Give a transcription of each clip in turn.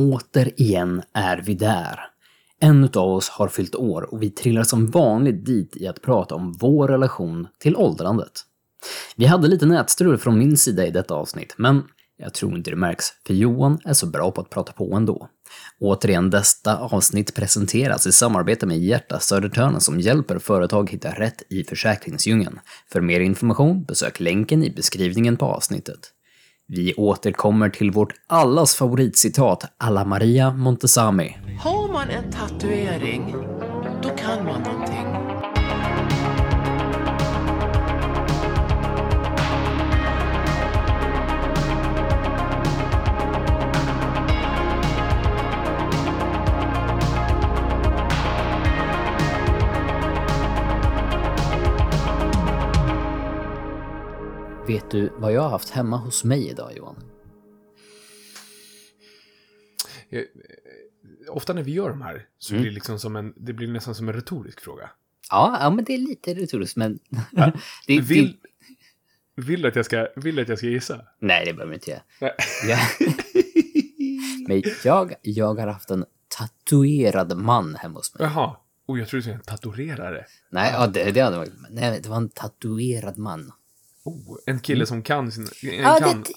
Återigen är vi där. En utav oss har fyllt år och vi trillar som vanligt dit i att prata om vår relation till åldrandet. Vi hade lite nätstrul från min sida i detta avsnitt, men jag tror inte det märks, för Johan är så bra på att prata på ändå. Återigen, detta avsnitt presenteras i samarbete med Hjärta Södertörnen som hjälper företag hitta rätt i försäkringsdjungeln. För mer information, besök länken i beskrivningen på avsnittet. Vi återkommer till vårt allas favoritcitat, alla Maria Montesami. Har man en tatuering, då kan man någonting. Vet du vad jag har haft hemma hos mig idag, Johan? Eh, Ofta när vi gör de här så Mm. blir det, liksom som en, det blir nästan som en retorisk fråga. Ja, ja men det är lite retoriskt, men... Ja, det, Vill, det, vill, du att jag ska, vill du att jag ska gissa? nej, det behöver inte jag. Nej. Ja. Men jag, jag har haft en tatuerad man hemma hos mig. Jaha. Och jag tror du säga en tatuerare. Nej, ja, det, det hade varit... Nej, det var en tatuerad man. Oh, en kille som kan sin... En Mm. Ja, kan, det,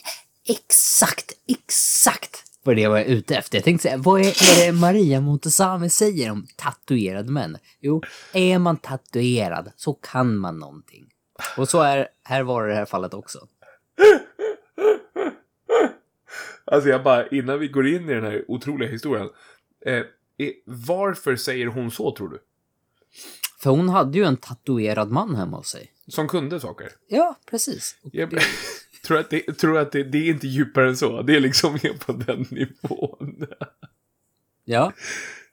exakt, exakt vad det var jag ute efter. Jag tänkte säga, vad är, är det Maria Montesami säger om tatuerade män? Jo, är man tatuerad så kan man någonting. Och så är, här var det i det här fallet också. Alltså jag bara, innan vi går in i den här otroliga historien. Eh, varför säger hon så tror du? För hon hade ju en tatuerad man hemma hos sig. Som kunde saker? Ja, precis. Jag det- tror att, det, tror att det, det är inte djupare än så. Det är liksom mer på den nivån. Ja,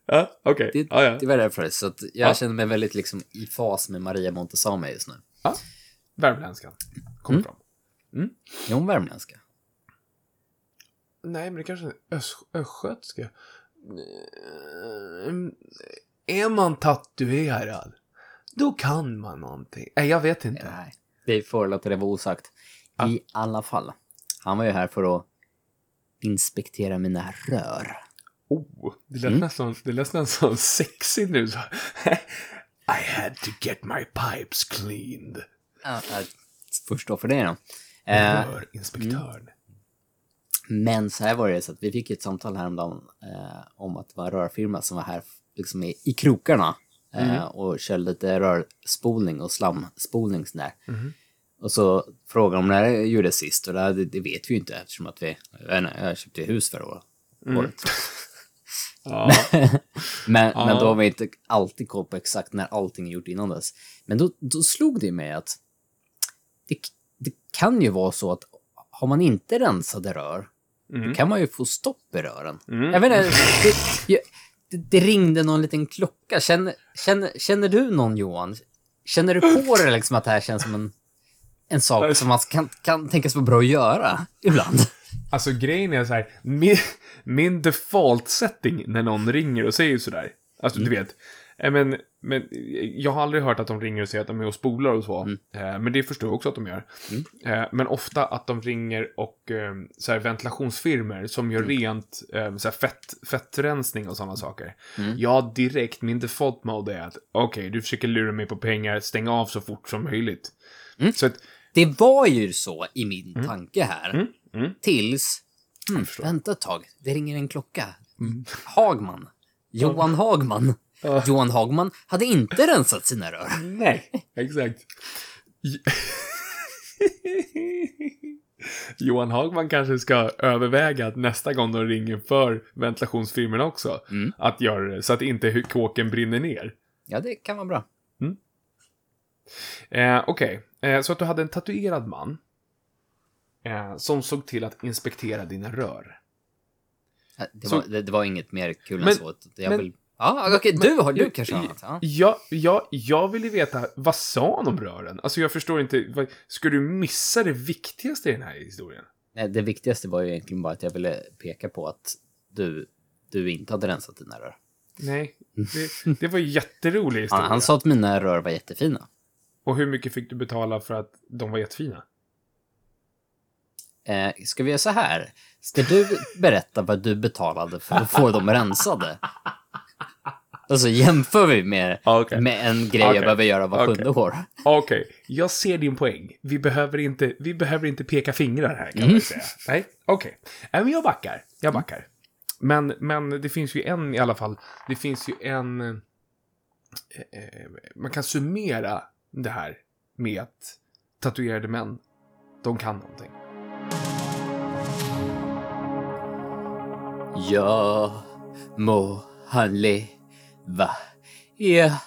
Ja, okej. det, Ja, ja. det var därför. Så att jag Ja. känner mig väldigt liksom i fas med Maria Montesami just nu. ja. Värmländskan. Kommer Mm. fram. Är hon värmländska? Nej, men det kanske är ös- östgötska. Mm, Är man tatuerad, då kan man någonting. Nej, jag vet inte. Nej. Vi får låta det vara osagt. Ja. I alla fall. Han var ju här för att inspektera mina rör. Oh, det lät, Mm. nästan, det lät nästan sexigt nu. I had to get my pipes cleaned. Ja, jag förstår för det då. Eh, Rör inspektören. men så här var det så att vi fick ett samtal häromdagen eh, om att det var en rörfirma som var här liksom i, i krokarna eh, och körde lite rörspolning och slamspolning sådär. Och så frågade de när det gjordes sist och det, det, vet vi ju inte eftersom att vi, jag, jag köpte hus förra året. året. Ja. Men, Ja. men då har vi inte alltid koll på exakt när allting är gjort innan dess. Men då, då slog det mig att det, det kan ju vara så att har man inte rensade rör, då kan man ju få stopp i rören. Jag vet inte, det, jag- det, det ringde någon liten klocka. Känner, känner, känner du någon Johan? Känner du på det liksom att det här känns som en, en sak som man kan, kan tänkas vara bra att göra ibland? Alltså grejen är så här, min, min default setting när någon ringer och säger sådär. Alltså du vet. Eh, Men, men jag har aldrig hört att de ringer och säger att de är och spolar och så. Eh, Men det förstår jag också att de gör. Eh, Men ofta att de ringer och eh, så här, ventilationsfirmor som gör rent eh, så här, fett, fettrensning och sådana saker. Ja, direkt, min default mode är att okej, du försöker lura mig på pengar, stäng av så fort som möjligt. Så att, Det var ju så i min tanke här. mm. Tills... Vänta ett tag, det ringer en klocka. Hagman. Johan Hagman. Johan Hagman hade inte rensat sina rör. Nej, exakt. Johan Hagman kanske ska överväga att nästa gång de ringer för ventilationsfirmorna också, att göra det så att inte kåken brinner ner. Ja, det kan vara bra. Eh, Okej, eh, så att du hade en tatuerad man eh, som såg till att inspektera dina rör. Ja, Det Så- var, det, det var inget mer kul än Men- så. att Jag men- vill... Ja, okej, du har du jag- kanske har något. Ja. Ja, ja, jag vill ju veta, vad sa han om rören? Alltså jag förstår inte, vad, ska du missa det viktigaste i den här historien? Nej, Det viktigaste var ju egentligen bara att jag ville peka på att du, du inte hade rensat dina rör. Nej, det, det var jätterolig historia. Han, han sa att mina rör var jättefina. Och hur mycket fick du betala för att de var jättefina? Eh, ska vi göra så här? Ska du berätta vad du betalade för att få dem rensade? Och så jämför vi med, Okej. med en grej Okej. jag behöver göra var sjunde Okej. år. Okej, jag ser din poäng. Vi behöver inte, vi behöver inte peka fingrar här, kan Mm. man säga. Nej, okej. Nej, men jag backar. Jag backar. Men, men det finns ju en i alla fall. Det finns ju en... Eh, eh, man kan summera det här med att tatuerade män, de kan någonting. Ja, må han leva. Ja,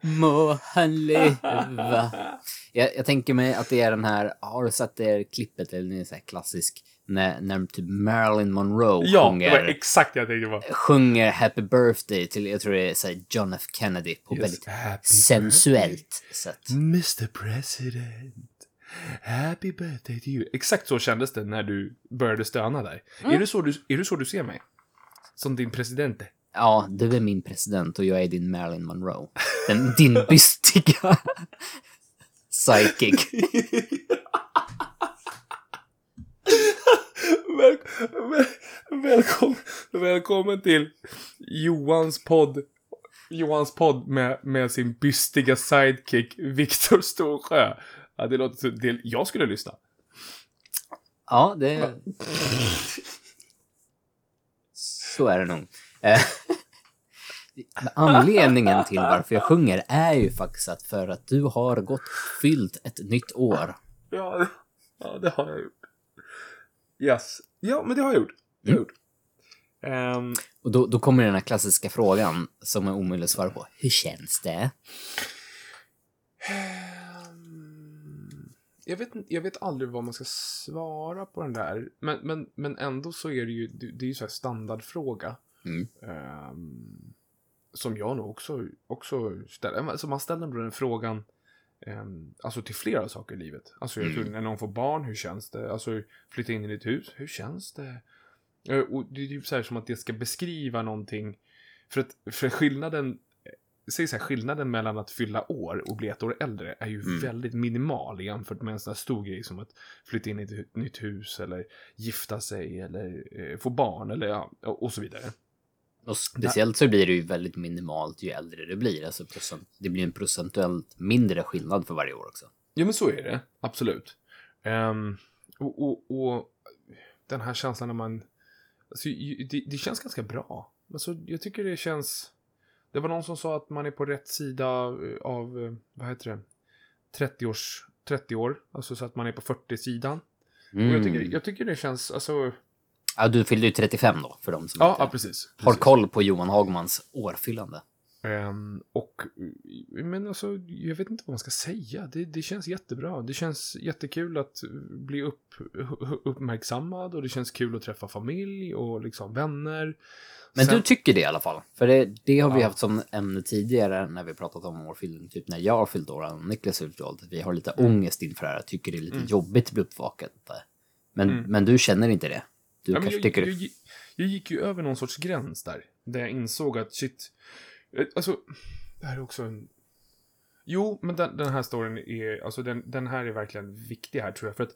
må han leva. Jag, jag tänker mig att det är den här, har du sett det klippet, eller det är så här klassisk, när, när typ Marilyn Monroe Ja, sjunger, var exakt det jag tänkte på. sjunger Happy Birthday till, jag tror det är så här John F Kennedy på Yes, väldigt sensuellt sätt. Mr President, happy birthday to you. Exakt så kändes det när du började stöna där. Är, det så du, är det så du ser mig? Som din president? Ja, du är min president och jag är din Marilyn Monroe. Den, din bystiga sidekick. Väl, väl, välkommen, välkommen till Johans podd. Johans podd med, med sin bystiga sidekick Viktor Storsjö. Ja, det låter så, det, jag skulle lyssna. Ja, det... Så är det nog. Eh, Anledningen till varför jag sjunger är ju faktiskt att för att du har gått fyllt ett nytt år. Ja, det- ja, det har jag gjort. Yes. Ja, men det har jag gjort. Det har jag gjort. Ehm, Och då, då kommer den här klassiska frågan som är omöjlig att svara på. Hur känns det? Ehm, Jag vet, jag vet aldrig vad man ska svara på den där. Men, men, men ändå så är det ju, det det är ju så här standardfråga. Mm. Ehm, som jag nog också, också ställer. Alltså man ställer den frågan um, alltså till flera saker i livet. Alltså jag tror när någon får barn, hur känns det? Alltså flytta in i ditt hus, hur känns det? Eh, och det är typ så här som att det ska beskriva någonting. För att för skillnaden säg så här, skillnaden mellan att fylla år och bli ett år äldre är ju Mm. väldigt minimal jämfört med en sån här stor grej som att flytta in i ett nytt hus eller gifta sig eller eh, få barn eller ja, och så vidare. Och speciellt så blir det ju väldigt minimalt ju äldre du blir. Alltså procent, det blir en procentuellt mindre skillnad för varje år också. Ja, men så är det. Absolut. Ehm, och, och, och den här känslan när man... Alltså, det, det känns ganska bra. Alltså, jag tycker det känns... Det var någon som sa att man är på rätt sida av, eh, vad heter det, 30 års... 30 år, alltså så att man är på 40-sidan. Och jag, tycker, Mm. jag tycker det känns, alltså... Ja, du fyllde ju 35 då, för de som Ja, inte ja precis. har precis. koll på Johan Hagmans årfyllande. Ehm, och, men alltså, jag vet inte vad man ska säga. Det, det känns jättebra. Det känns jättekul att bli upp, uppmärksammad och det känns kul att träffa familj och liksom vänner. Men Sen- du tycker det i alla fall. För det, det har vi Ja. haft som ämne tidigare när vi pratat om årfyllning. Typ när jag har fyllt år och Niklas fyllt år. Vi har lite Mm. ångest inför det här. Tycker det är lite jobbigt att bli uppvakad. Men, Mm. men du känner inte det? Du Ja, kanske jag, tycker jag, jag, jag gick ju över någon sorts gräns där. Där jag insåg att shit. eh, Alltså, det här är också en... Jo, men den, den här storyn är, alltså den, den här är verkligen viktig här tror jag. För att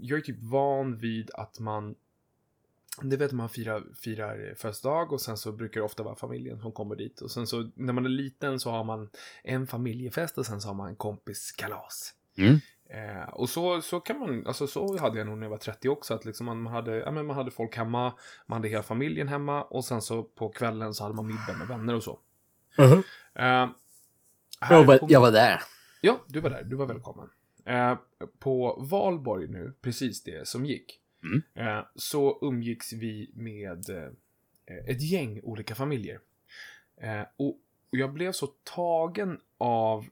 jag är typ van vid att man, det vet man firar, firar födelsedag och sen så brukar det ofta vara familjen som kommer dit. Och sen så när man är liten så har man en familjefest och sen så har man en kompiskalas. Mm. Eh, och så, så kan man, alltså så hade jag nog när jag var 30 också, att liksom man, man, hade, ja, men man hade folk hemma, man hade hela familjen hemma och sen så på kvällen så hade man middag med vänner och så. Eh, här Jag, var, kom- jag var där. Ja, du var där, du var välkommen. Eh, på Valborg nu, precis det som gick, Mm. eh, så umgicks vi med eh, ett gäng olika familjer. Eh, och, och jag blev så tagen av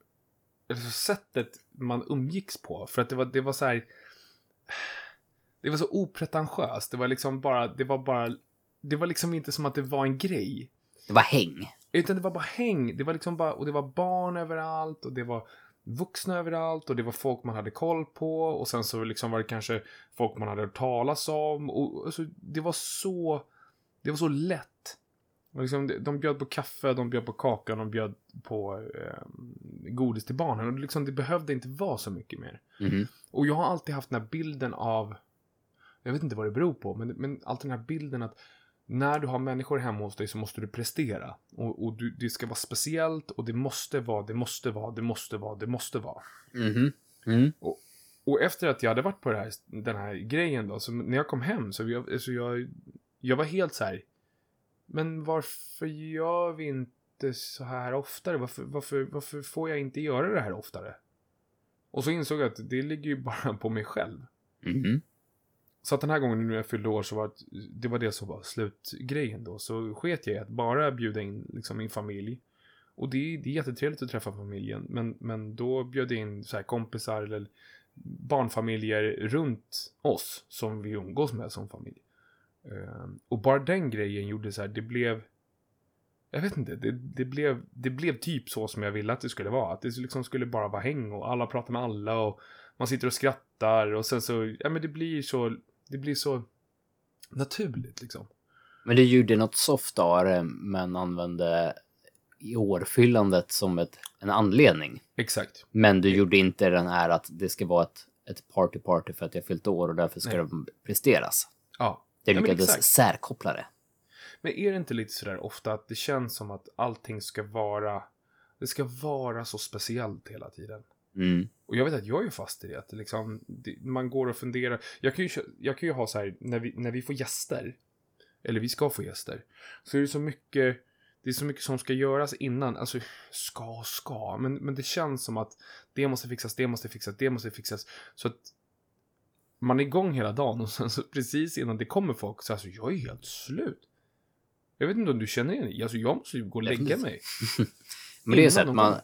alltså, sättet man umgicks på, för att det var, det var så här... Det var så opretentiöst, det var liksom bara, det var bara, det var liksom inte som att det var en grej. Det var häng. Utan det var bara häng. Det var liksom bara, och det var barn överallt och det var vuxna överallt och det var folk man hade koll på och sen så liksom var det kanske folk man hade hört talas om och alltså, det var så, det var så lätt. Och liksom, de- bjöd på kaffe, de bjöd på kaka, de bjöd på eh, godis till barnen. Och liksom, det behövde inte vara så mycket mer. Mhm. Och jag har alltid haft den här bilden av, jag vet inte vad det beror på, men, men alltid den här bilden att när du har människor hemma hos dig så måste du prestera. Och, och du, det ska vara speciellt och det måste vara, det måste vara, det måste vara, det måste vara. Mhm. Mm. Och efter att jag hade varit på här, den här grejen då, så när jag kom hem så jag, så jag, jag var helt så här. Men varför gör vi inte så här oftare? Varför, varför, varför får jag inte göra det här oftare? Och så insåg jag att det ligger ju bara på mig själv. Mhm. Så att den här gången när jag fyllde år så var det, det var det som var slutgrejen då. Så sket jag i att bara bjuda in liksom min familj. Och det, är- det är jättetrevligt att träffa familjen. Men, men då bjöd jag in så här kompisar eller barnfamiljer runt oss som vi umgås med som familj. Eh, och bara den grejen gjorde så här, det blev... Jag vet inte, det, det, blev, det blev typ så som jag ville att det skulle vara. Att det liksom skulle bara vara häng och alla pratar med alla och man sitter och skrattar och sen så, ja men det blir så, det blir så naturligt liksom. Men du gjorde något soft av det, men använde i årfyllandet som ett, en anledning. Exakt. Men du gjorde inte den här att det ska vara ett, ett party-party för att jag fyllt år och därför ska Nej. det presteras. Ja. Ja, men lyckades exakt. särkoppla det. Men är det inte lite sådär ofta att det känns som att allting ska vara, det ska vara så speciellt hela tiden? Mm. Och jag vet att jag är fast i det. Att liksom, det, man går och funderar. Jag kan ju, jag kan ju ha så här, när vi, när vi får gäster. Eller vi ska få gäster. Så är det så mycket, det är så mycket som ska göras innan. Alltså, ska ska. Men, men det känns som att det måste fixas, det måste fixas, det måste fixas. Så att man är igång hela dagen och sen så precis innan det kommer folk så alltså jag är helt slut. Jag vet inte om du känner igen det. Alltså jag måste ju gå och lägga mig. Men det är så att man,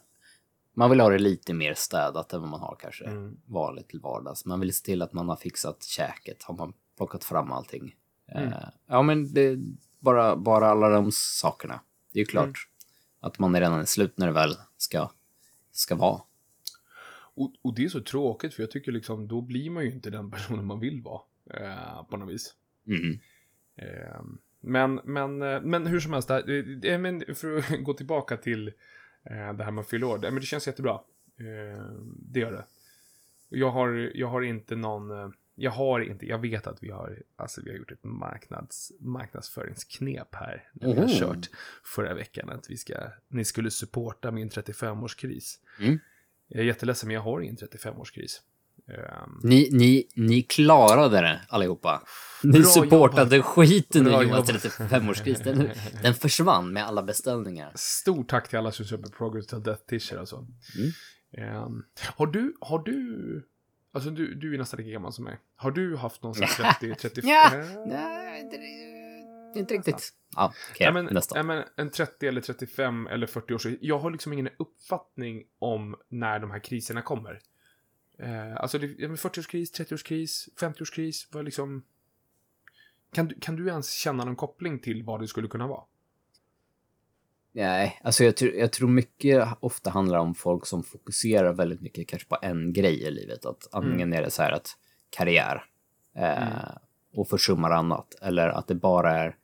man vill ha det lite mer städat än vad man har kanske Mm. vanligt till vardags. Man vill se till att man har fixat käket, har man plockat fram allting. Mm. Eh, ja, men det, bara, bara alla de sakerna. Det är ju klart Mm. att man är redan är slut när det väl ska, ska vara. Och, och det är så tråkigt för jag tycker liksom då blir man ju inte den personen man vill vara. Eh, på något vis. Mm. Eh, men, men, eh, men hur som helst, det, men för att gå tillbaka till eh, det här med att fylla år. det- Men det känns jättebra. Eh, det gör det. Jag har, jag har inte någon... eh, Jag har inte, jag vet att vi har, alltså vi har gjort ett marknads, marknadsföringsknep här. När vi har kört förra veckan att vi ska, ni skulle supporta min 35-årskris. Mm. Jag är jätteledsen men jag har ingen 35-årskris. Ehm, Ni, ni, ni klarade det allihopa. Ni Bra supportade skiten ur Johans jobbat. 35-årskris. Den, den försvann med alla beställningar. Stort tack till alla som köper Progress to Death t-shirt alltså. Ehm, har du, har du, alltså du, du är nästan lika gammal som mig. Har du haft någon sån här 30, 35? Ja. Nej, inte, riktigt. Ja, okej, Ja, men, nästa. ja, men en 30 eller 35 eller 40 års Jag har liksom ingen uppfattning om när de här kriserna kommer. Eh, alltså det, ja, men 40-årskris, 30-årskris, 50-årskris, vad liksom... Kan du, kan du ens känna någon koppling till vad det skulle kunna vara? Nej, alltså jag, tror- jag tror mycket ofta handlar om folk som fokuserar väldigt mycket kanske på en grej i livet. Att antingen är det så här att karriär eh, och försummar annat. Eller att det bara är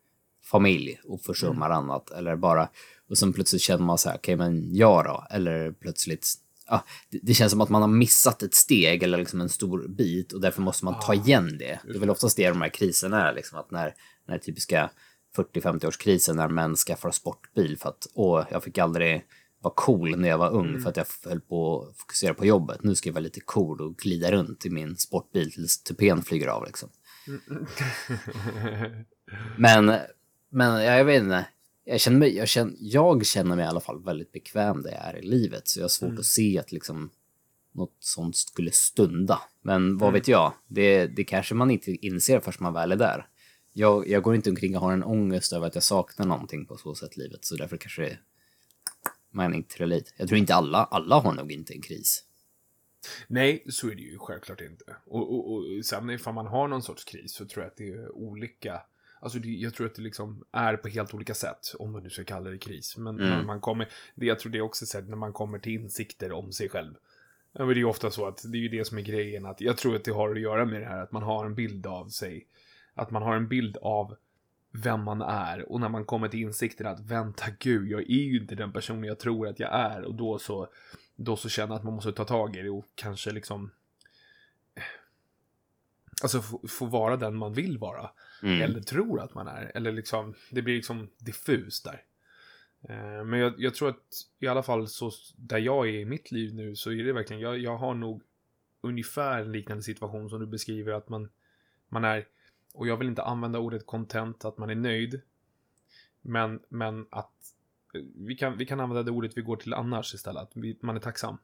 familj och försummar annat. Eller bara, och sen plötsligt känner man så här, okej men jag då? Eller plötsligt, ja, det, det känns som att man har missat ett steg eller liksom en stor bit och därför måste man ta igen det. Det är väl oftast det de här kriserna är, liksom att när, när typiska 40-50-årskrisen när män skaffar sportbil för att åh, jag fick aldrig vara cool när jag var ung för att jag höll på att fokusera på jobbet. Nu ska jag vara lite cool och glida runt i min sportbil tills tupén flyger av liksom. Men, men ja, jag vet inte. Jag känner, mig, jag, känner, jag känner mig i alla fall väldigt bekväm där jag är i livet. Så jag har svårt att se att liksom något sånt skulle stunda. Men vad vet jag? Det, det kanske man inte inser förrän man väl är där. Jag, jag går inte omkring och har en ångest över att jag saknar någonting på så sätt i livet. Så därför kanske det man inte relate. Jag tror inte alla, alla har nog inte en kris. Nej, så är det ju självklart inte. Och, och, och sen ifall man har någon sorts kris så tror jag att det är olika. Alltså det, jag tror att det liksom är på helt olika sätt, om man nu ska kalla det kris. Men Mm. när man kommer, det jag tror det är också så att när man kommer till insikter om sig själv. Men det är ju ofta så att det är ju det som är grejen, att jag tror att det har att göra med det här att man har en bild av sig. Att man har en bild av vem man är och när man kommer till insikten att vänta gud, jag är ju inte den personen jag tror att jag är och då så, då så känner att man måste ta tag i det och kanske liksom Alltså få, få vara den man vill vara. Mm. Eller tror att man är. Eller liksom, det blir liksom diffust där. Eh, Men jag, jag tror att i alla fall så där jag är i mitt liv nu så är det verkligen, jag, jag har nog ungefär en liknande situation som du beskriver att man, man är, och jag vill inte använda ordet content, att man är nöjd. Men, men att eh, vi kan, vi kan använda det ordet vi går till annars istället, att vi, man är tacksam.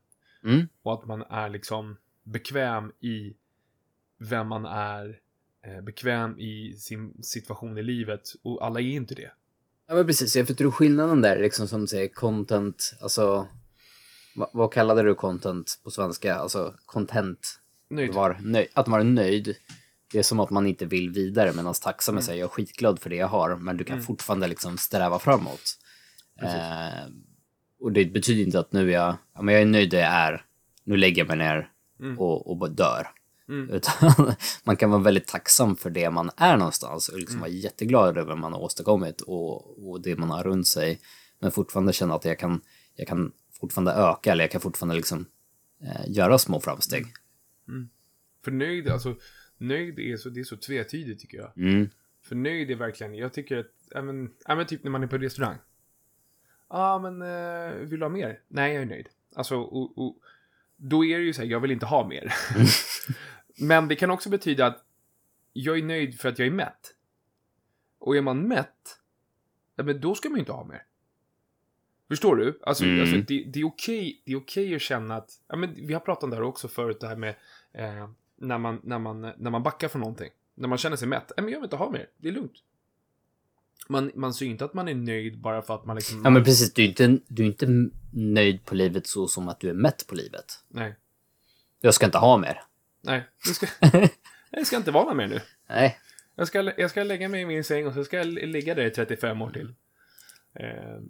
Mm. Och att man är liksom bekväm i vem man är, eh, bekväm i sin situation i livet. Och alla är inte det. Ja, men precis. Jag tror skillnaden där, liksom som du säger, content, alltså... Vad, kallade du content på svenska? Alltså content. Nöjd. Att vara, nöjd, att vara nöjd. Det är som att man inte vill vidare, medan tacksam är mm. jag är skitglad för det jag har, men du kan Mm. fortfarande liksom sträva framåt. Eh, och det betyder inte att nu är jag, ja, men jag är nöjd där jag är, nu lägger jag mig ner Mm. och, och dör. Mm. Utan man kan vara väldigt tacksam för det man är någonstans och Mm. liksom vara jätteglad över vad man har åstadkommit och, och det man har runt sig. Men fortfarande känna att jag kan, jag kan fortfarande öka eller jag kan fortfarande liksom, eh, göra små framsteg. För nöjd, alltså, nöjd är så, det är så tvetydigt tycker jag. Mm. För nöjd är verkligen, jag tycker att, ja men, typ när man är på restaurang. Ja, men eh, vill du ha mer? Nej, jag är nöjd. Alltså, och, och, då är det ju så här, jag vill inte ha mer. men det kan också betyda att jag är nöjd för att jag är mätt. Och är man mätt, ja, men då ska man ju inte ha mer. Förstår du? Alltså, Mm. alltså det, det är okej det är okej att känna att, ja men vi har pratat om det här också förut, det här med eh, när, man, när, man, när man backar från någonting. När man känner sig mätt, ja men jag vill inte ha mer, det är lugnt. Man, man ser ju inte att man är nöjd bara för att man liksom... Ja men precis, du är, inte, du är inte nöjd på livet så som att du är mätt på livet. Nej, Jag ska inte ha mer. Nej, det ska, det ska inte vara något mer nu. Nej. Jag ska, jag ska lägga mig i min säng och så ska jag ligga där i 35 år till. Eh,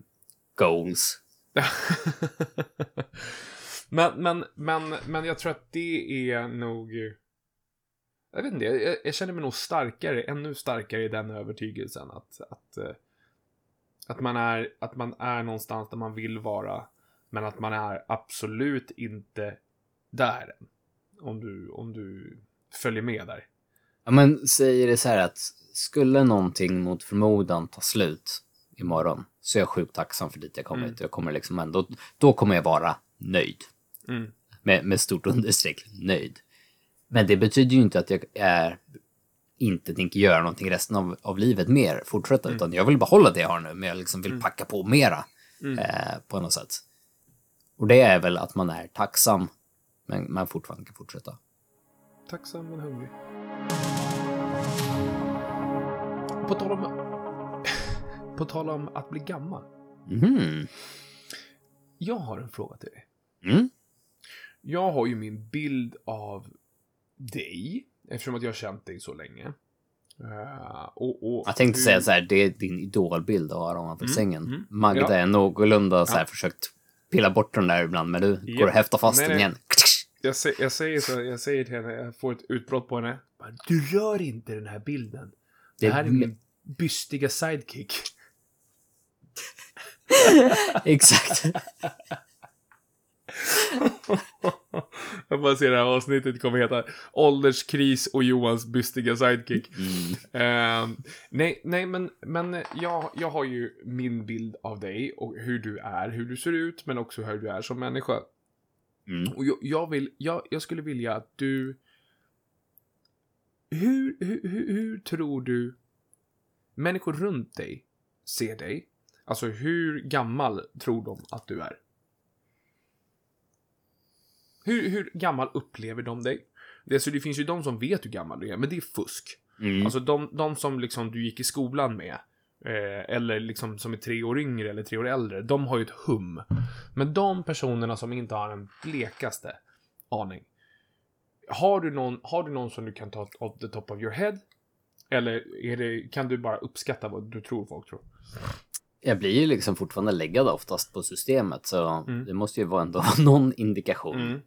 Goals. men, men, men, men jag tror att det är nog... Jag vet inte, jag, jag känner mig nog starkare, ännu starkare i den övertygelsen att, att, eh, att, man är, att man är någonstans där man vill vara, men att man är absolut inte där än. Om du, om du följer med där. Ja men säger det så här att skulle någonting mot förmodan ta slut imorgon så är jag sjukt tacksam för dit jag kommit. Mm. Jag kommer liksom ändå, då kommer jag vara nöjd. Mm. Med, med stort understreck, nöjd. Men det betyder ju inte att jag är, inte tänker göra någonting resten av, av livet mer, fortsätta, utan jag vill behålla det jag har nu, men jag liksom vill packa på mera eh, på något sätt. Och det är väl att man är tacksam, men man fortfarande kan fortsätta. Tacksam men hungrig. På tal om... På tal om att bli gammal. Mhm. Jag har en fråga till dig. Mm. Jag har ju min bild av dig, eftersom att jag har känt dig så länge. Eh, och, och Jag tänkte hur- säga så här, det är din idolbild att ha ovanför sängen. mm. Magda Ja. är någorlunda så här Ja. försökt pilla bort den där ibland, men du går och häftar fast Nej, den nej. Jag, sä- jag, säger så, jag säger till henne, jag får ett utbrott på henne. Du rör inte den här bilden. Det här är min bystiga sidekick. Exakt. Jag bara ser det här avsnittet kommer heta Ålderskris och Johans bystiga sidekick. Mm. Ehm, nej, nej, men, men jag, jag har ju min bild av dig och hur du är, hur du ser ut, men också hur du är som människa. Mm. Och jag, jag vill, jag, jag skulle vilja att du... Hur, hur, hur, hur tror du människor runt dig ser dig? Alltså hur gammal tror de att du är? Hur, hur gammal upplever de dig? Det, alltså, det finns ju de som vet hur gammal du är, men det är fusk. Mm. Alltså de, de som liksom du gick i skolan med, eh, eller liksom som är tre år yngre eller tre år äldre, de har ju ett hum. Men de personerna som inte har en blekaste aning. Har du någon, har du någon som du kan ta off the top of your head? Eller är det, kan du bara uppskatta vad du tror folk tror? Jag blir ju liksom fortfarande läggad oftast på systemet, så Mm. det måste ju vara ändå någon indikation. Mm.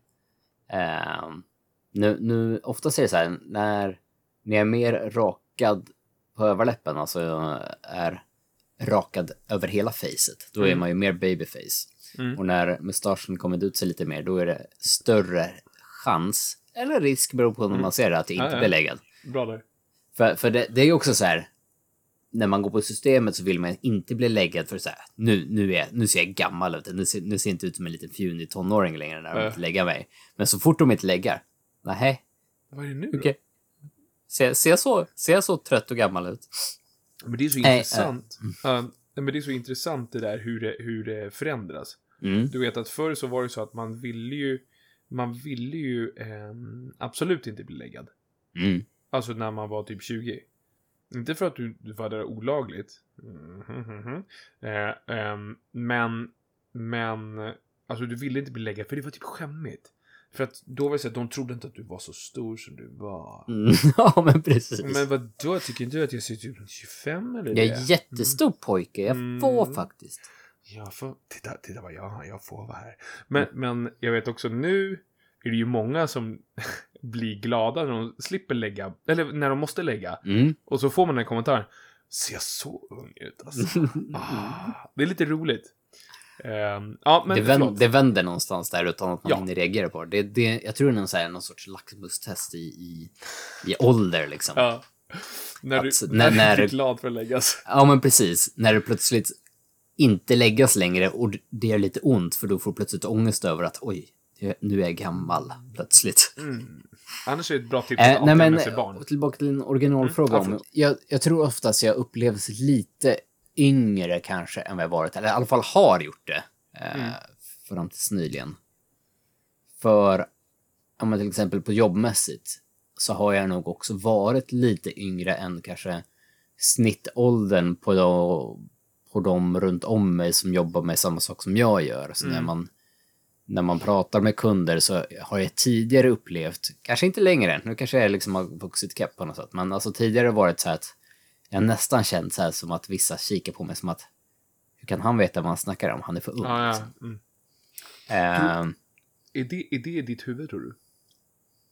Ehm, nu, nu, oftast är det så här, när, när jag är mer rakad på överläppen, alltså är rakad över hela facet, då är man ju mer babyface. Och när mustaschen kommit ut sig lite mer, då är det större chans, eller risk, beror på hur man ser det, att det inte Ja, ja. blir läggad. Bra där. För, för det, det är ju också så här, när man går på systemet så vill man inte bli läggad för så här, nu, nu, är, nu ser jag gammal ut, nu ser, nu ser jag inte ut som en liten fjunig tonåring längre när de Nej. inte lägger mig. Men så fort de inte lägger, nej, Vad är det nu då? Ser, ser, jag så, ser så trött och gammal ut? Men det är så Nej, intressant. Ja, nej, men det är så intressant det där hur det, hur det förändras. Mm. Du vet att förr så var det så att man ville ju, man ville ju ehm, absolut inte bli läggad. Mm. Alltså när man var typ 20. Inte för att du, du var där olagligt. Mhm, mhm. Eh, ehm, men, men, alltså du ville inte bli läggad för det var typ skämmigt. För att då var det så att de trodde inte att du var så stor som du var. Mm. ja, men precis. Men vad då tycker inte du att jag ser ut som 25 eller jag det? är jättestor pojke, jag Mm. får faktiskt. Jag får, titta, titta vad jag har, jag får vara här. Men, men jag vet också nu är det ju många som blir glada när de slipper lägga, eller när de måste lägga. Mm. Och så får man en kommentar. Ser jag så ung ut alltså? Ah, det är lite roligt. Ehm, ja, men det, vänd, det vänder någonstans där utan att man Ja. hinner reagera på det. det, jag tror det är någon, sorts laxmustest i, i, i ålder liksom. Ja. När du, Att- när, när- du är glad för att läggas. Ja, men precis. När det plötsligt inte läggas längre och det gör lite ont för då får du plötsligt ångest över att oj, nu är jag gammal plötsligt. Annars är det ett bra tips att nej men, med sig barn. tillbaka till din originalfråga. Mm, om, jag, jag tror oftast jag upplevs lite yngre kanske än vad jag varit, eller i alla fall har gjort det. Eh, Mm. Fram tills nyligen. För, ja, men till exempel på jobbmässigt, så har jag nog också varit lite yngre än kanske snittåldern på, de, på de runt om mig som jobbar med samma sak som jag gör. Så Mm. när, man, när man pratar med kunder så har jag tidigare upplevt, kanske inte längre, nu kanske jag liksom har vuxit kapp på något sätt, men alltså tidigare varit så att jag nästan känt så här som att vissa kikar på mig som att hur kan han veta vad han snackar om? Han är för ung. Ja, liksom. ja. Mm. Ehm, Är, det, är det i ditt huvud tror du?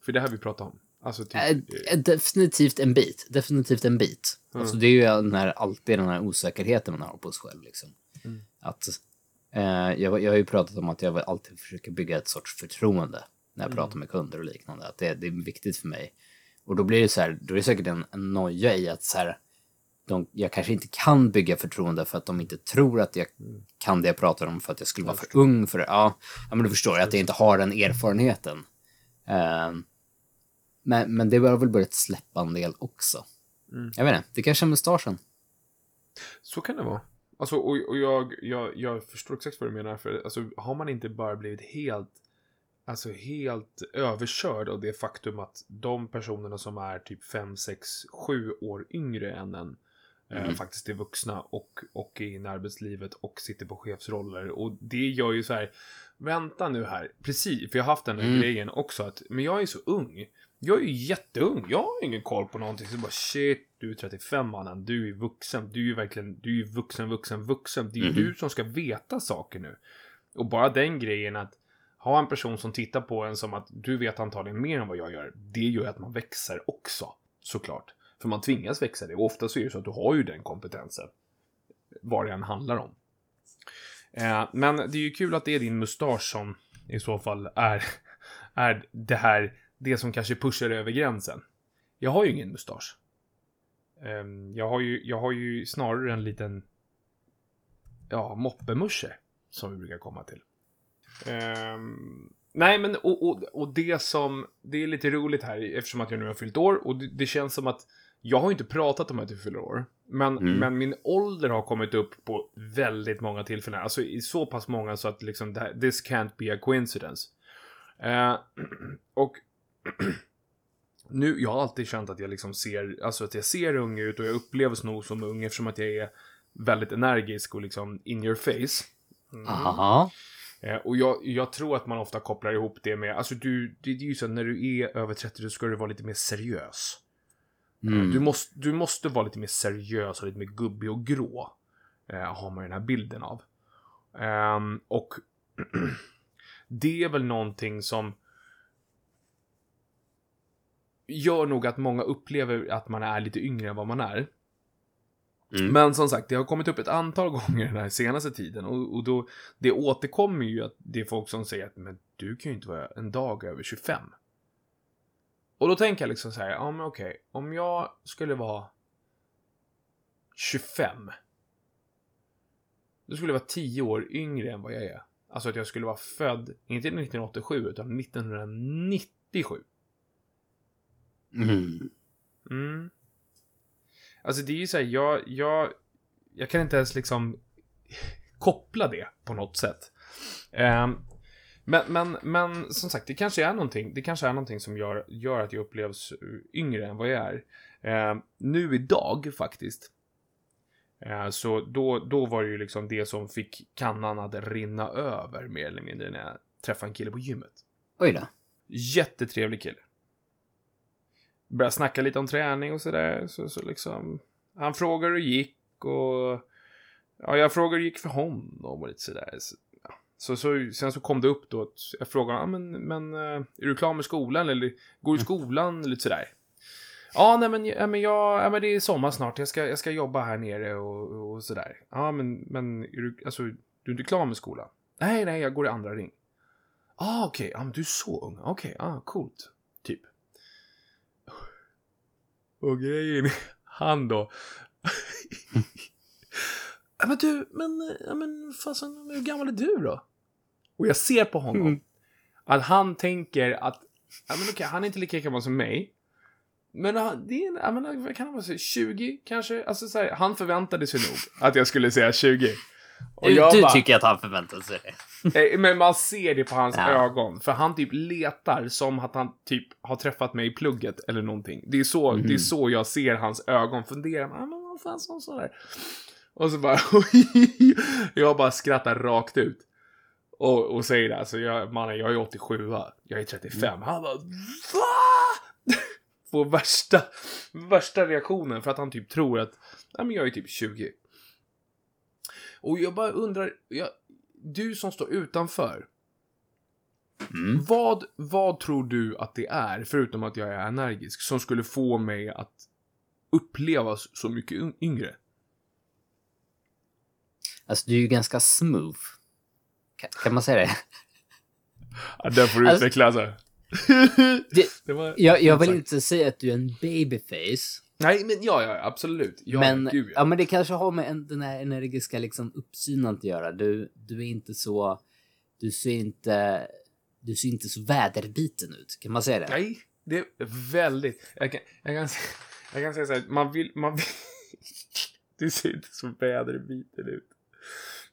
För det här vi pratar om. Alltså typ... Eh, definitivt en bit. Definitivt en bit. Alltså det är ju den här, alltid den här osäkerheten man har på sig själv. Liksom. Att, eh, jag, jag har ju pratat om att jag alltid försöka bygga ett sorts förtroende när jag pratar med kunder och liknande. Att det, det är viktigt för mig. Och då blir det så här, då är det säkert en, en noja i att så här, de, jag kanske inte kan bygga förtroende för att de inte tror att jag kan det jag pratar om för att jag skulle vara för ung för det. Ja, ja men du förstår, att jag inte har den erfarenheten. Ehm, men, men det har väl börjat släppa en del också. Jag vet inte, det kanske är mustaschen. Så kan det vara. Alltså, och, och jag, jag, jag förstår exakt vad du menar. För alltså, har man inte bara blivit helt, alltså helt överkörd av det faktum att de personerna som är typ 5, 6, 7 år yngre än en eh, faktiskt är vuxna och, och är inne i arbetslivet och sitter på chefsroller. Och det gör ju så här, vänta nu här, precis, för jag har haft den här grejen också att, men jag är så ung. Jag är ju jätteung, jag har ingen koll på någonting. Så bara shit, du är 35 mannen, du är vuxen, du är ju verkligen, du är vuxen, vuxen, vuxen. Det är ju du som ska veta saker nu. Och bara den grejen att ha en person som tittar på en som att du vet antagligen mer än vad jag gör, det gör ju att man växer också, såklart. För man tvingas växa det, och ofta så är det så att du har ju den kompetensen. Vad det än handlar om. Eh, men det är ju kul att det är din mustasch som i så fall är, är det här, det som kanske pushar över gränsen. Jag har ju ingen mustasch. Ehm, jag, har ju, jag har ju snarare en liten, ja, moppemusche. Som vi brukar komma till. Ehm, nej, men och, och, och det som, det är lite roligt här eftersom att jag nu har fyllt år och det, det känns som att jag har ju inte pratat om att jag fyller år. Men, men min ålder har kommit upp på väldigt många tillfällen. Alltså i så pass många så att liksom här, this can't be a coincidence. Eh, och nu, jag har alltid känt att jag liksom ser, alltså att jag ser ung ut och jag upplevs nog som ung eftersom att jag är väldigt energisk och liksom in your face. Aha. Eh, och jag, jag tror att man ofta kopplar ihop det med, alltså du, det, det är ju så att när du är över 30 så ska du vara lite mer seriös. Mm. Du, måste, du måste vara lite mer seriös och lite mer gubbig och grå. Eh, har man den här bilden av. Ehm, och det är väl någonting som gör nog att många upplever att man är lite yngre än vad man är. Mm. Men som sagt, det har kommit upp ett antal gånger den här senaste tiden och, och då, det återkommer ju att det är folk som säger att men du kan ju inte vara en dag över 25. Och då tänker jag liksom så här, ja men okej, om jag skulle vara 25. Då skulle jag vara 10 år yngre än vad jag är. Alltså att jag skulle vara född, inte 1987, utan 1997. Mm. Mm. Alltså det är ju såhär, jag, jag, jag kan inte ens liksom koppla det på något sätt. Ehm, men, men, men som sagt, det kanske är någonting, det kanske är någonting som gör, gör att jag upplevs yngre än vad jag är. Ehm, nu idag faktiskt. Eh, så då, då var det ju liksom det som fick kannan att rinna över mer eller mindre när jag träffade en kille på gymmet. Oj då. Jättetrevlig kille. Började snacka lite om träning och sådär. Så, så liksom, han frågade hur det gick och ja, jag frågade hur det gick för honom och lite sådär. Så. Så, så, sen så kom det upp då att jag frågade, ja, men, men eh, är du klar med skolan eller går du i skolan lite sådär. Ja, nej men, ja, men, jag, ja, men det är sommar snart, jag ska, jag ska jobba här nere och, och sådär. Ja, men, men är du, alltså, du är inte klar med skolan? Nej, nej, jag går i andra ring. Ah, okej, okay. ah, du är så ung. Okej, okay. ah, coolt. Typ. Och grejen han då. ja, men du, men, ja, men fasen, hur gammal är du då? Och jag ser på honom Mm. att han tänker att, ja men okej, han är inte lika gammal som mig. Men han, det är, ja, men, vad kan han vara, så 20 kanske? Alltså så här, han förväntade sig nog att jag skulle säga 20. Och Du, jag du bara- tycker att han förväntar sig det. Eh, Men man ser det på hans Ja. ögon. För han typ letar som att han typ har träffat mig i plugget eller någonting. Det är så, Mhm. det är så jag ser hans ögon fundera. Ah, men vad fan så sådär. Och så bara, jag bara skrattar rakt ut. Och, och säger det, alltså jag, mannen jag är 87 va? Jag är 35. Han bara, VA? Får värsta, värsta reaktionen för att han typ tror att, nej men jag är typ 20. Och jag bara undrar, jag, du som står utanför. Mm. Vad, vad tror du att det är, förutom att jag är energisk, som skulle få mig att upplevas så mycket yng- yngre? Alltså, du är ju ganska smooth. Kan, man säga det? Ja, där får du Alltså- utveckla alltså. det Det var... jag, jag vill inte säga att du är en babyface. Nej, men ja, ja, absolut. Ja, men, gud, ja. ja. men det kanske har med en, den här energiska liksom, uppsynen att göra. Du, du är inte så... Du ser inte... Du ser inte så väderbiten ut. Kan man säga det? Nej, det är väldigt... Jag kan, jag kan, jag kan säga så här, man vill... Man vill du ser inte så väderbiten ut.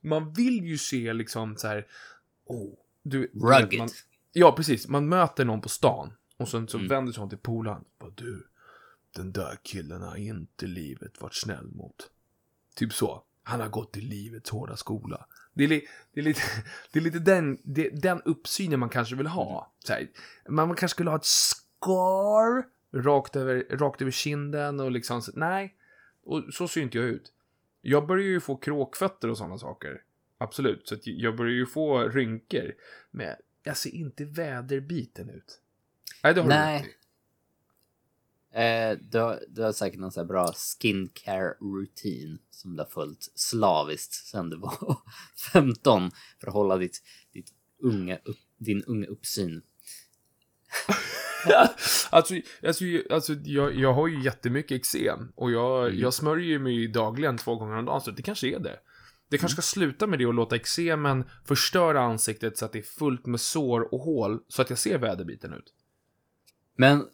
Man vill ju se liksom så här... Oh, du, Rugged. Man, ja, precis. Man möter någon på stan och sen så Mm. vänder sig hon till polaren. Bara, Du, den där killen har inte livet varit snäll mot. Typ så. Han har gått i livets hårda skola. Det är, li, det är lite, det är lite den, det, den uppsynen man kanske vill ha. Så här, man man kanske skulle ha ett scar rakt över, rakt över kinden och liksom, så- nej. Och så ser inte jag ut. Jag börjar ju få kråkfötter och sådana saker. Absolut, så jag börjar ju få rynkor. Men jag ser inte väderbiten ut. Nej, det har Nej. du. Eh, du, har, du har säkert någon så här bra skincare rutin som du har följt slaviskt sedan du var 15 för att hålla ditt, ditt unga upp, din unga uppsyn. alltså, alltså, alltså jag, jag har ju jättemycket eksem och jag, Mm. jag smörjer ju mig dagligen två gånger om dagen, så det kanske är det. Det kanske ska sluta med det och låta eksemen förstöra ansiktet så att det är fullt med sår och hål så att jag ser väderbiten ut. Men,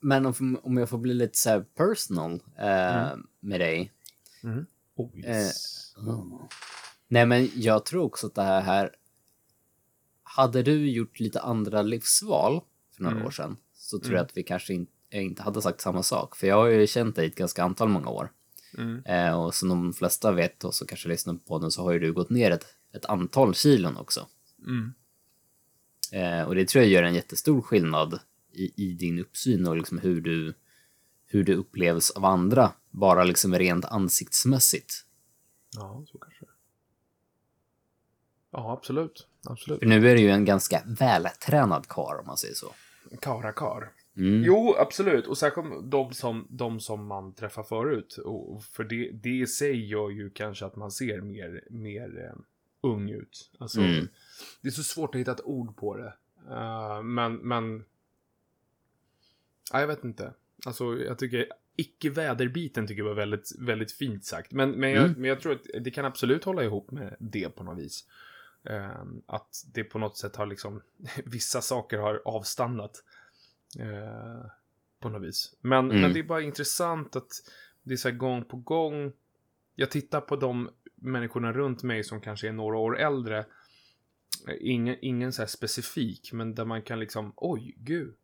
men om, om jag får bli lite så personal eh, med dig. Oh, yes. Nej, men jag tror också att det här, här... Hade du gjort lite andra livsval för några Mm. år sedan så tror Mm. jag att vi kanske in, jag inte hade sagt samma sak. För jag har ju känt dig ett ganska antal många år. Mm. Eh, och som de flesta vet och så kanske lyssnar på podden så har ju du gått ner ett, ett antal kilon också. Mm. Eh, och det tror jag gör en jättestor skillnad i, i din uppsyn och liksom hur du, hur du upplevs av andra. Bara liksom rent ansiktsmässigt. Ja, så kanske. Ja, absolut. Absolut. För nu är du ju en ganska vältränad karl om man säger så. Karakar. Mm. Jo, absolut. Och särskilt de som, de som man träffar förut. Och för det, det i sig gör ju kanske att man ser mer, mer eh, ung ut. Alltså, Mm. Det är så svårt att hitta ett ord på det. Eh, men, men... Ja, jag vet inte. Alltså, jag tycker icke-väderbiten tycker jag var väldigt, väldigt fint sagt. Men, men, jag, Mm. men jag tror att det kan absolut hålla ihop med det på något vis. Eh, att det på något sätt har liksom, vissa saker har avstannat. Eh, på något vis. Men, Mm. men det är bara intressant att det är så här gång på gång. Jag tittar på de människorna runt mig som kanske är några år äldre. Eh, Ingen, ingen så här specifik, men där man kan liksom, oj, gud.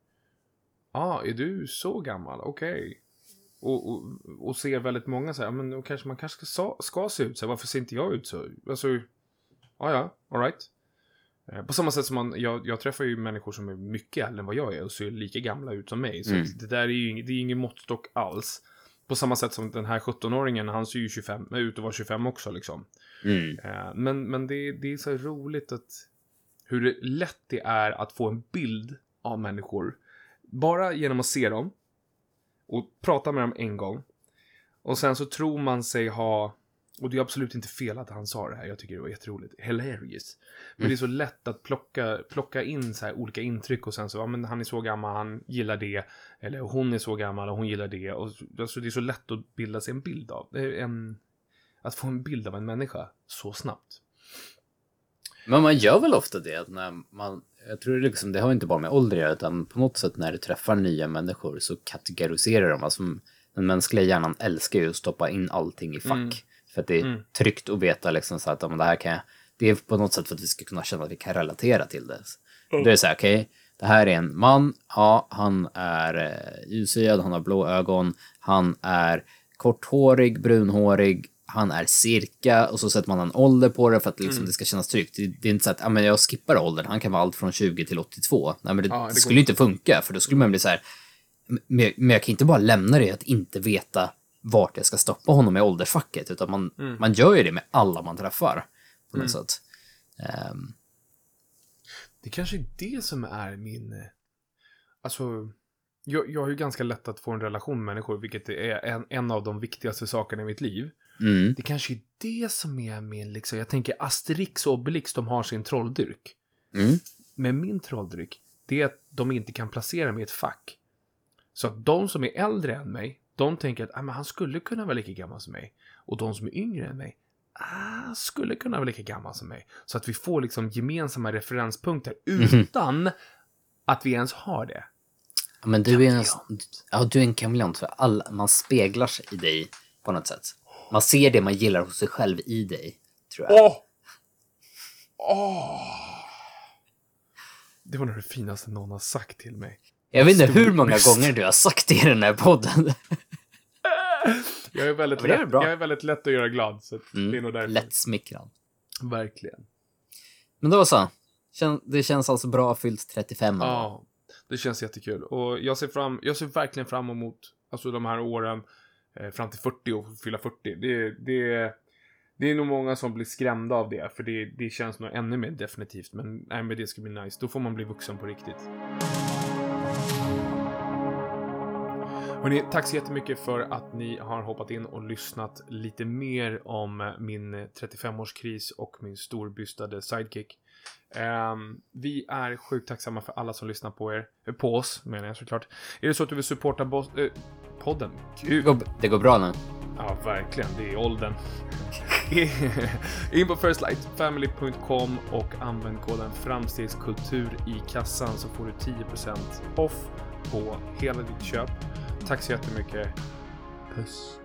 Ja, ah, är du så gammal? Okej. Och, och, och ser väldigt många så här, men då kanske man kanske ska, ska se ut så här, varför ser inte jag ut så? Alltså, ja, ja, alright. Eh, På samma sätt som man, jag, jag träffar ju människor som är mycket äldre än vad jag är och ser lika gamla ut som mig. Så Mm. det där är ju det är ingen måttstock alls. På samma sätt som den här 17-åringen, han ser ju 25, är ut att vara 25 också liksom. Mm. Eh, Men, men det, det är så roligt att hur lätt det är att få en bild av människor. Bara genom att se dem och prata med dem en gång. Och sen så tror man sig ha, och det är absolut inte fel att han sa det här, jag tycker det var jätteroligt, hilarious. Men det är så lätt att plocka, plocka in så olika intryck och sen så, ja men han är så gammal, han gillar det. Eller hon är så gammal och hon gillar det. Och, alltså, det är så lätt att bilda sig en bild av, eh, en, att få en bild av en människa så snabbt. Men man gör väl ofta det när man, jag tror liksom, det har inte bara med ålder att göra, utan på något sätt när du träffar nya människor så kategoriserar de. Alltså, den mänskliga hjärnan älskar ju att stoppa in allting i fack. Mm. För att det är Mm. tryggt att veta liksom så att men det här kan jag, det är på något sätt för att vi ska kunna känna att vi kan relatera till det. Det är så här, okej, det här är en man, ja, han är eh, ljushyad, han har blå ögon, han är korthårig, brunhårig, han är cirka och så sätter man en ålder på det för att liksom det ska kännas tryggt. Det, det är inte så att ja, men jag skippar åldern, han kan vara allt från 20 till 82. Nej, men det, Ja, det skulle inte funka för då skulle man bli så här, men, men jag kan inte bara lämna det att inte veta vart jag ska stoppa honom i åldersfacket, utan man, man gör ju det med alla man träffar på något sätt. Ehm, Det kanske är det som är min... eh, Alltså, jag, jag har ju ganska lätt att få en relation med människor, vilket är en, en av de viktigaste sakerna i mitt liv. mm, Det kanske är det som är min, liksom, jag tänker Asterix och Obelix, de har sin trolldyrk. mm, Men min trolldryck, det är att de inte kan placera mig i ett fack. Så att de som är äldre än mig, de tänker att ah, men han skulle kunna vara lika gammal som mig. Och de som är yngre än mig, ah, skulle kunna vara lika gammal som mig. Så att vi får liksom gemensamma referenspunkter utan att vi ens har det. Ja, men du är en, ja, du är en kameleont för alla, man speglar sig i dig på något sätt. Man ser det man gillar hos sig själv i dig, tror jag. Åh! Åh! Det var nog det finaste någon har sagt till mig. Jag vet inte hur många gånger du har sagt det i den här podden. Jag är väldigt, lätt, jag är väldigt lätt att göra glad, så att det är nog därför. Lätt smickrad. Verkligen. Men då så. Det känns alltså bra fyllt 35 ändå. Ja, det känns jättekul. Och jag ser, fram, jag ser verkligen fram emot alltså, de här åren eh, fram till 40 och fylla 40. Det, det, det är nog många som blir skrämda av det, för det, det känns nog ännu mer definitivt. Men, nej, men det ska bli nice. Då får man bli vuxen på riktigt. Hörrni, tack så jättemycket för att ni har hoppat in och lyssnat lite mer om min 35-årskris och min storbystade sidekick. Ehm, vi är sjukt tacksamma för alla som lyssnar på er. eh, På oss, menar jag såklart. Är det så att du vill supporta boss, eh, podden? Det, Gud. går, det går bra nu. Ja, verkligen. Det är åldern. In på firstlightfamily.com och använd koden framstegskultur i kassan så får du 10% off på hela ditt köp. Tack så jättemycket. Puss.